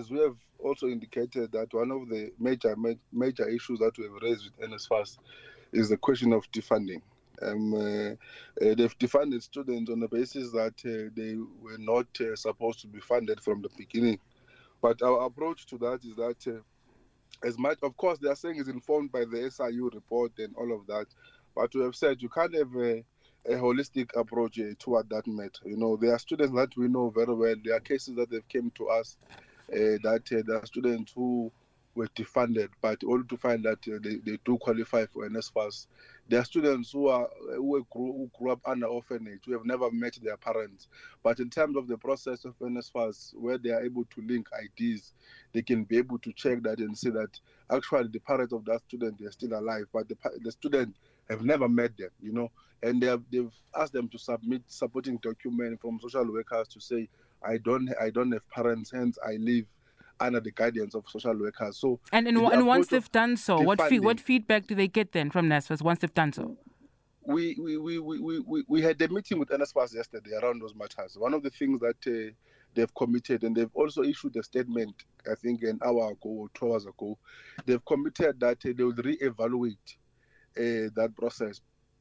as we have also indicated that one of the major major issues that we have raised with NSFAS is the question of defunding. Um, uh, uh, they've defunded students on the basis that uh, they were not uh, supposed to be funded from the beginning. But our approach to that is that, uh, as much, of course, they are saying is informed by the SIU report and all of that. But we have said you can't have a, a holistic approach uh, toward that matter. You know, there are students that we know very well. There are cases that they've came to us that there are students who were defunded, but only to find that uh, they, they do qualify for NSFAS. There are students who are who grew, who grew up under orphanage, who have never met their parents. But in terms of the process of NSFAS, where they are able to link IDs, they can be able to check that and see that actually the parents of that student are still alive, but the, the student have never met them, you know, and they have, they've asked them to submit supporting document from social workers to say, I don't I don't have parents, hence I live under the guidance of social workers. So and and, and once they've done so, what fe- what feedback do they get then from NSFAS once they've done so? We we, we, we, we, we had a meeting with NSFAS yesterday around those matters. One of the things that uh, they've committed, and they've also issued a statement, I think an hour ago or two hours ago, they've committed that uh, they will re-evaluate uh, that process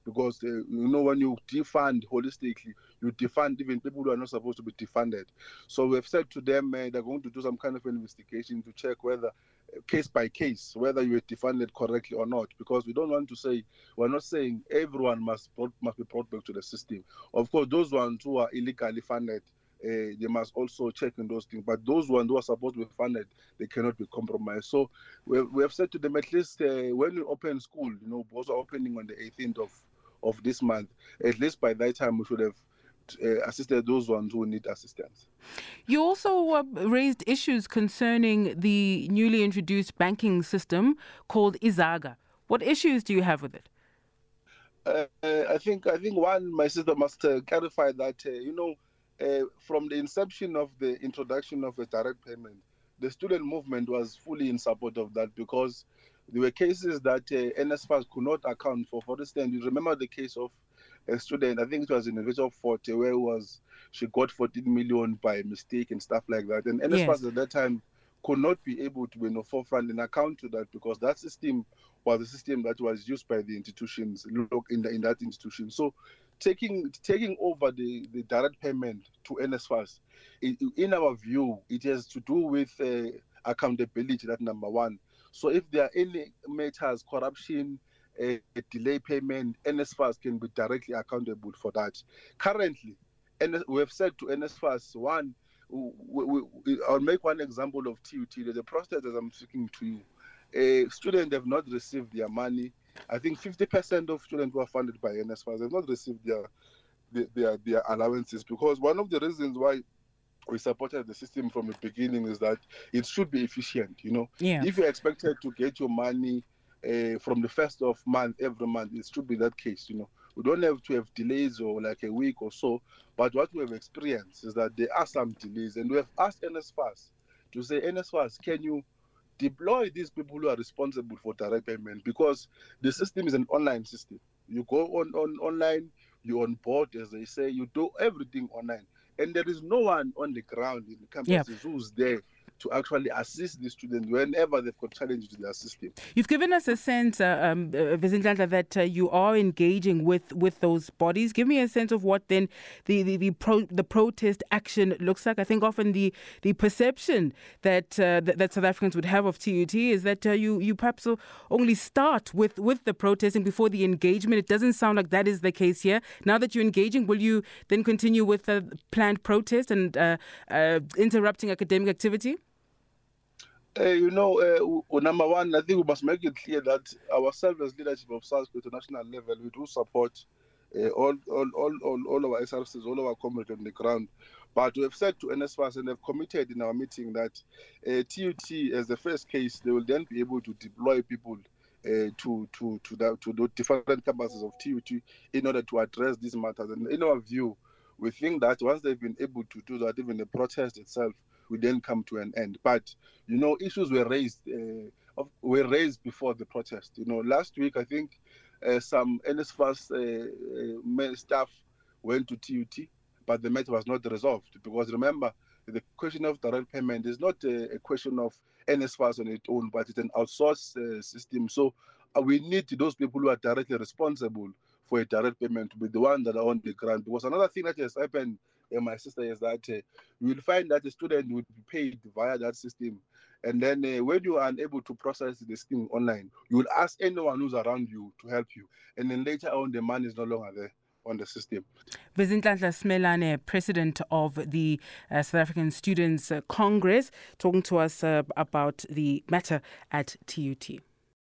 because uh, you know when you defund holistically you defund even people who are not supposed to be defunded so we've said to them uh, they're going to do some kind of investigation to check whether uh, case by case whether you were defunded correctly or not because we don't want to say we're not saying everyone must must be brought back to the system of course those ones who are illegally funded uh, they must also check in those things. But those ones who are supposed to be funded, they cannot be compromised. So we, we have said to them at least uh, when we open school, you know, both are opening on the 18th of of this month. At least by that time, we should have uh, assisted those ones who need assistance. You also uh, raised issues concerning the newly introduced banking system called Izaga. What issues do you have with it? Uh, I think I think one my sister must uh, clarify that uh, you know uh, from the inception of the introduction of a direct payment, the student movement was fully in support of that because there were cases that uh, NSFAS could not account for. For instance, you remember the case of a student, I think it was in the village of Forte, where was she got 14 million by mistake and stuff like that. And NSFAS yes. at that time could not be able to be in the forefront and account to that because that system was the system that was used by the institutions in, the, in that institution. So taking taking over the, the direct payment to NSFAS, in our view, it has to do with uh, accountability, that number one. So if there are any matters, corruption, uh, delay payment, NSFAS can be directly accountable for that. Currently, we have said to NSFAS, one, we, we, we, I'll make one example of TUT. There's a process as I'm speaking to you. A student have not received their money. I think 50% of students who are funded by NSFAS have not received their, their, their allowances because one of the reasons why we supported the system from the beginning is that it should be efficient. You know, yeah. if you're expected to get your money uh, from the first of month every month, it should be that case. You know, we don't have to have delays or like a week or so. But what we have experienced is that there are some delays, and we have asked NSFAS to say, NSFAS, can you deploy these people who are responsible for direct payment because the system is an online system. You go on, on online, you on board, as they say, you do everything online and there is no one on the ground in the campuses yep. who's there to actually assist the students whenever they've got challenges in their system. You've given us a sense, uh, um, uh, that uh, you are engaging with, with those bodies. Give me a sense of what then the the the, pro, the protest action looks like. I think often the the perception that uh, that, that, South Africans would have of TUT is that uh, you you perhaps only start with with the protesting before the engagement. It doesn't sound like that is the case here. Now that you're engaging, will you then continue with the planned protest and uh, interrupting academic activity? Uh, you know, uh, number one, I think we must make it clear that ourselves as leadership of SASCO at the national level, we do support uh, all, all, all, all, all our SRCs, all our comrades on the ground. But we have said to NSFAS and have committed in our meeting that TUT, as the first case, they will then be able to deploy people uh, to to to the, to the different campuses of TUT in order to address these matters. And in our view, we think that once they've been able to do that, even the protest itself we then come to an end. But you know, issues were raised uh, were raised before the protest. You know, last week I think uh, some NSFAS uh, uh staff went to TUT, but the matter was not resolved because remember the question of direct payment is not a, a question of NSFAS on its own, but it's an outsourced uh, system. So uh, we need those people who are directly responsible for a direct payment to be the ones that are on the ground. Because another thing that has happened, uh, my sister, is that uh, you will find that the student will be paid via that system. And then uh, when you are unable to process this thing online, you will ask anyone who's around you to help you. And then later on, the money is no longer there on the system. Vizinhlanhla Simelane, president of the uh, South African Students uh, Congress, talking to us uh, about the matter at TUT.